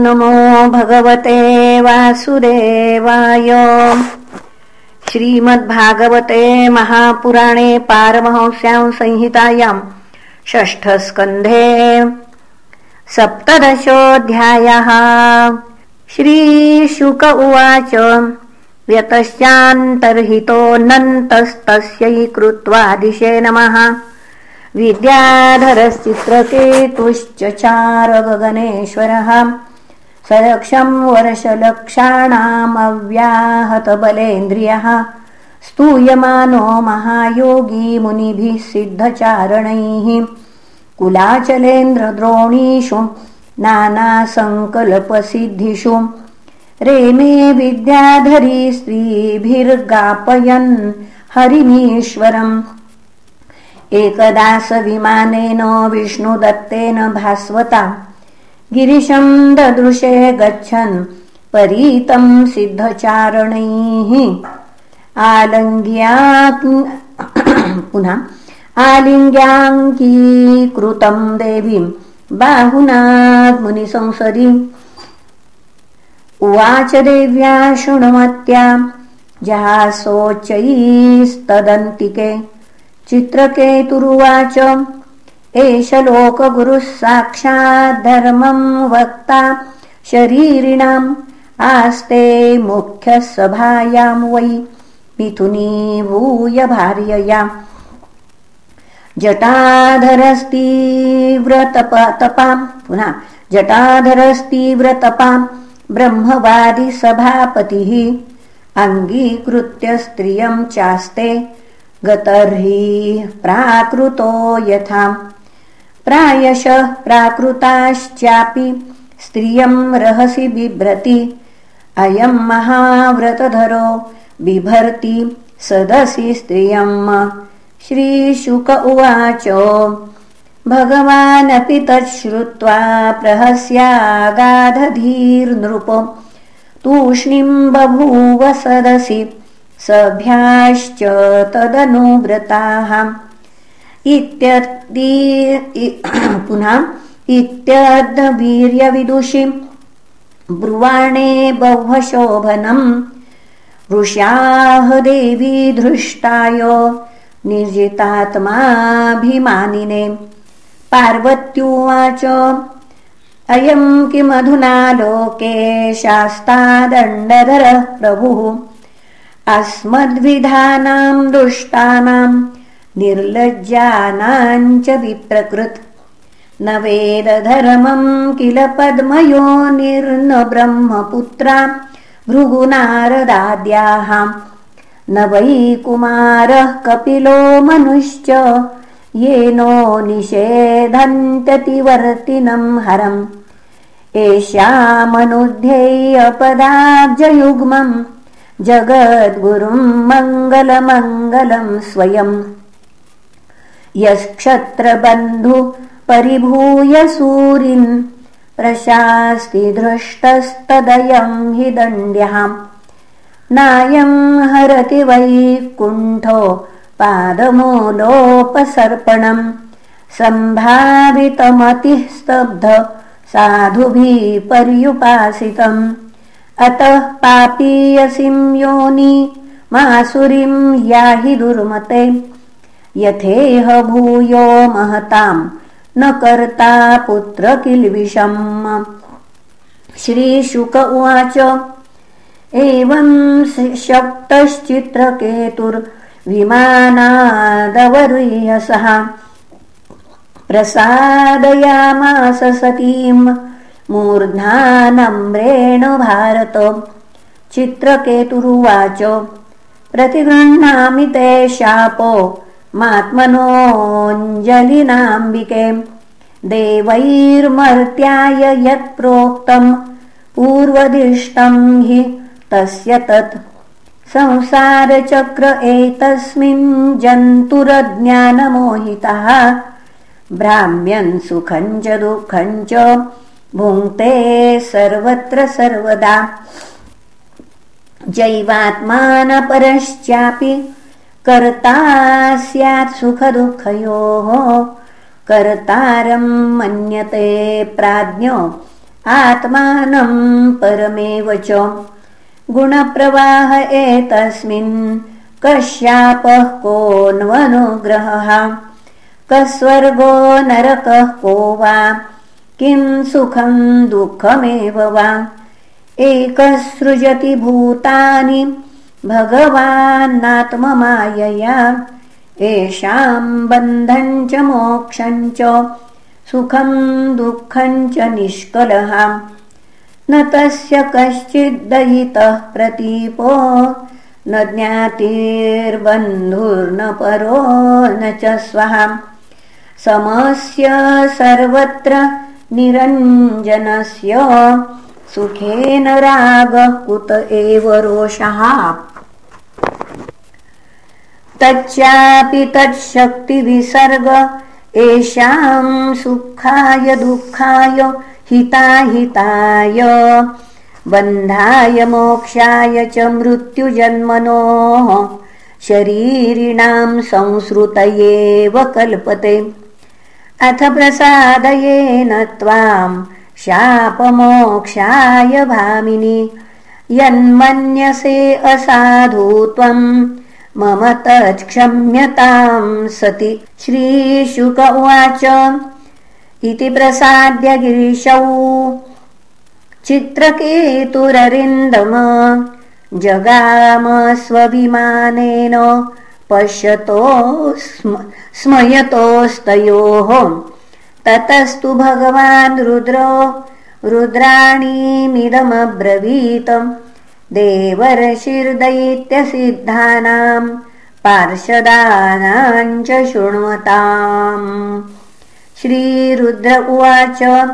नमो भगवते वासुदेवाय। श्रीमद्भागवते महापुराणे पारमहंस्यां संहितायाम् षष्ठस्कन्धे सप्तदशोऽध्यायः। श्रीशुक उवाच व्यतश्चान्तर्हितोऽनन्तस्तस्यै कृत्वा दिशे नमः। विद्याधरश्चित्रकेतुश्च चारगगनेश्वरः सरक्षं वर्षलक्षाणामव्याहतबलेन्द्रियः स्तूयमानो महायोगी मुनिभिः सिद्धचारणैः। कुलाचलेन्द्रद्रोणीषु नानासङ्कल्पसिद्धिषु। रेमे विद्याधरी स्त्रीभिर्गापयन् हरिमीश्वरम् एकदासविमानेन विष्णुदत्तेन भास्वता गिरिशम् ददृशे गच्छन् परीतम् सिद्धचारणैः। आलङ्ग्या पुनः आलिङ्ग्याङ्कीकृतम् देवीम् बाहुनाग्मुनिसंसदि उवाच देव्या शृणुमत्या जहासोच्चैस्तदन्तिके। चित्रकेतुरुवाच एष लोकगुरुः वक्ता शरीरिणाम् आस्ते मुख्यः सभायाम् वै मिथुनीभूय भार्यया। जटाधरस्तीव्रतपतपाम् पुनः जटाधरस्तीव्रतपाम् ब्रह्मवादिसभापतिः अङ्गीकृत्य स्त्रियम् चास्ते गतर्हि प्राकृतो यथा प्रायशः प्राकृताश्चापि स्त्रियम् रहसि बिभ्रति। अयम् महाव्रतधरो बिभर्ति सदसि स्त्रियम्। श्रीशुक उवाच भगवानपि तच्छ्रुत्वा प्रहस्यागाधधीर्नृप। तूष्णीम् बभूव सदसि सभ्याश्च तदनुव्रताः। इत्यदि पुनः इत्यर्धवीर्यविदुषि ब्रुवाणे बह्वशोभनम्। वृष्याह देवी धृष्टाय निर्जितात्माभिमानिने। पार्वत्युवाच अयम् किमधुना लोके शास्तादण्डधरः प्रभुः। अस्मद्विधानाम् दुष्टानाम् निर्लज्जानाम् च विप्रकृत्। न वेदधर्मम् किल पद्मयो निर्न ब्रह्मपुत्रा भृगुनारदाद्याः। न वै कुमारः कपिलो मनुश्च येनो निषेधन्त्यतिवर्तिनम् हरम्। एष्यामनुध्येयपदाब्जयुग्मम् जगद्गुरुम् मङ्गलमङ्गलम् स्वयम् यश्क्षत्रबन्धु परिभूय सूरिन् प्रशास्ति धृष्टस्तदयम् हि दण्ड्यः नायम् हरति वै कुण्ठो पादमूलोपसर्पणम्। सम्भावितमतिः स्तब्ध साधुभिः पर्युपासितम् अतः पापीयसिं योनि मासुरिम् याहि दुर्मते यथेह भूयो महताम् न कर्ता पुत्र किल्बिषम् श्रीशुक उवाच एवम् शक्तश्चित्रकेतुर्विमानादवरीयसः प्रसादयामास सतीम् मूर्ध्नानम्रेण भारत। चित्रकेतुरुवाच प्रतिगृह्णामि ते शापो मात्मनोऽञ्जलिनाम्बिके देवैर्मर्त्याय यत्प्रोक्तम् पूर्वदिष्टम् हि तस्य तत्। संसारचक्र एतस्मिन् जन्तुरज्ञानमोहितः। भ्राम्यन् सुखम् च दुःखम् च भुङ्क्ते सर्वत्र सर्वदा। जैवात्मानपरश्चापि कर्ता स्यात् सुखदुःखयोः। कर्तारम् मन्यते प्राज्ञो। आत्मानं परमेव च। गुणप्रवाह एतस्मिन् कश्यापः कोऽन्वनुग्रहः कस्वर्गो नरकः को वा? किं सुखं दुःखमेव वा? एकसृजति भूतानि भगवान्नात्ममायया येषां बन्धं च मोक्षं च सुखं दुःखं च निष्कलः। न तस्य कश्चिद्दयितः प्रतीपो न ज्ञातिर्बन्धुर्न परो न च स्वः। समस्य सर्वत्र निरञ्जनस्य सुखेन रागः कुत एव रोषः तच्चापि तच्छक्तिविसर्ग येषां सुखाय दुःखाय हिताहिताय। बन्धाय मोक्षाय च मृत्युजन्मनोः। शरीरिणां संसृतयेव कल्पते। अथ प्रसादयेन त्वां शापमोक्षाय भामिनि। यन्मन्यसे असाधु त्वम् मम तत्क्षम्यतां सति। श्रीशुक उवाच। इति प्रसाद्य गिरिशौ। चित्रकेतुररिन्दम। जगाम स्वभिमानेन पश्यतो स्मयतोस्तयोः। ततस्तु भगवान् रुद्रो। रुद्राणीमिदमब्रवीतम् देवर्षिर्दयित्यसिद्धानां पार्षदानाञ्च शृण्वताम्। श्रीरुद्र उवाच।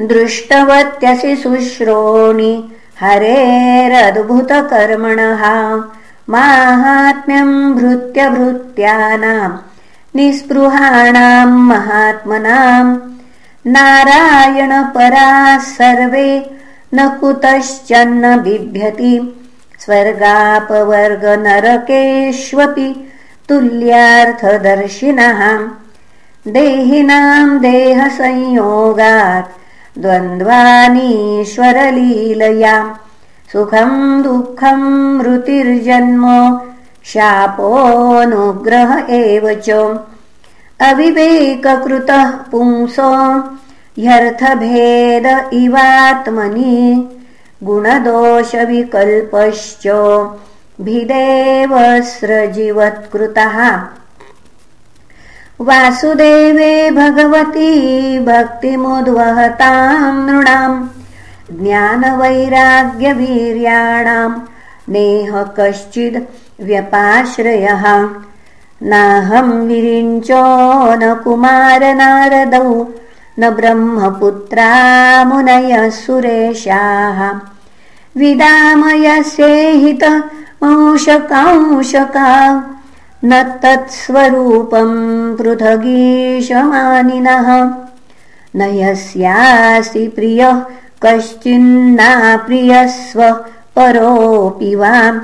दृष्टवत्यसि शुश्रोणि हरेरद्भुतकर्मणः माहात्म्यम् भृत्यभृत्यानाम् निःस्पृहाणाम् महात्मनाम्। नारायणपराः सर्वे न कुतश्चन्न बिभ्यति। स्वर्गापवर्गनरकेष्वपि तुल्यार्थदर्शिनः। देहिनाम् देहसंयोगात् द्वन्द्वानीश्वरलीलया। सुखम् दुःखम् मृतिर्जन्म शापोऽनुग्रह एव च। अविवेककृतः पुंसो ह्यर्थभेद इवात्मनि गुणदोषविकल्पश्च भिदेवस्रजीवत्कृतः वासुदेवे भगवती भक्तिमुद्वहताम् नृणाम् ज्ञानवैराग्यवीर्याणाम् नेह कश्चिद् व्यपाश्रयः। नाहं विरिञ्चो न कुमारनारदौ न ब्रह्मपुत्रा मुनयः सुरेशाः विदामयस्येहितमंशकांशका न तत्स्वरूपं पृथगीशमानिनः। न यस्यासि प्रियः कश्चिन्नाप्रियस्व परोऽपि वा।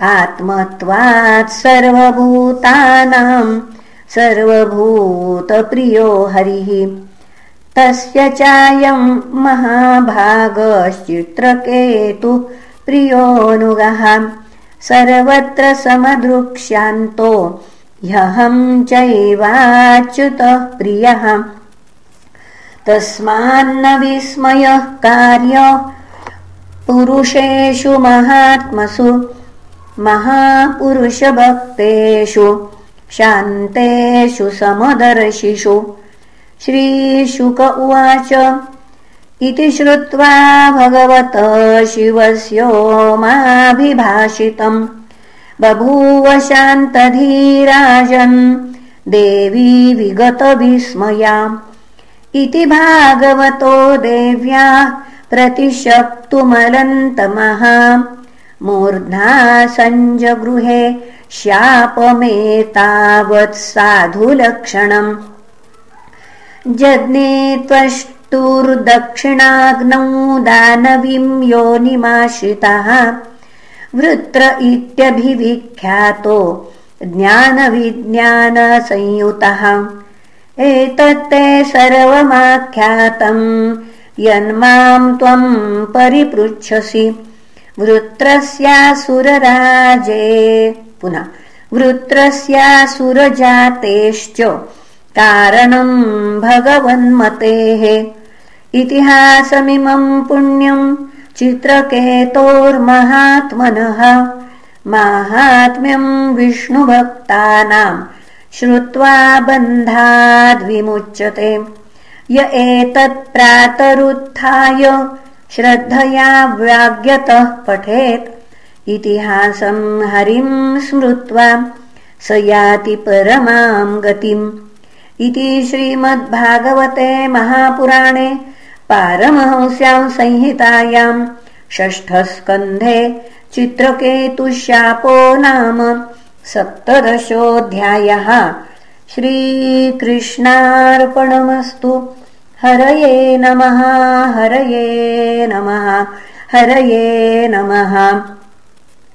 आत्मत्वात् सर्वभूतानां सर्वभूतप्रियो हरिः तस्य चायं महाभागश्चित्रकेतु प्रियोऽनुगः सर्वत्र समदृक्ष्यान्तो ह्यहं चैवाच्युतः प्रियः। तस्मान्न विस्मयः कार्य पुरुषेषु महात्मसु महापुरुषभक्तेषु शान्तेषु समदर्शिषु श्रीशुक उवाच। इति श्रुत्वा भगवत शिवस्योमाभिभाषितम् बभूव शान्तधीराजन् देवी विगतविस्मया इति भागवतो देव्या प्रतिशक्तुमलन्तमः मूर्ध्ना सञ्जगृहे शापमेतावत्साधुलक्षणम् जज्ञे त्वष्टुर्दक्षिणाग्नौ दानवीं योनिमाश्रितः। वृत्र इत्यभिविख्यातो ज्ञानविज्ञानसंयुतः। एतत्ते सर्वमाख्यातम् यन्माम् त्वम् परिपृच्छसि। वृत्रस्यासुरराजे पुनः वृत्रस्यासुरजातेश्च भगवन्मतेः। इतिहासमिमम् पुण्यम् चित्रकेतोर्महात्मनः। माहात्म्यम् विष्णुभक्तानाम् श्रुत्वा बन्धाद्विमुच्यते। य एतत्प्रातरुत्थाय श्रद्धया व्याज्ञतः पठेत्। इतिहासम् हरिम् स्मृत्वा स याति परमाम् गतिम् इति श्रीमद्भागवते महापुराणे पारमहंस्याम् संहितायाम् षष्ठस्कन्धे चित्रकेतुशापो नाम सप्तदशोऽध्यायः। श्रीकृष्णार्पणमस्तु। हरये नमः हरये नमः हरये नमः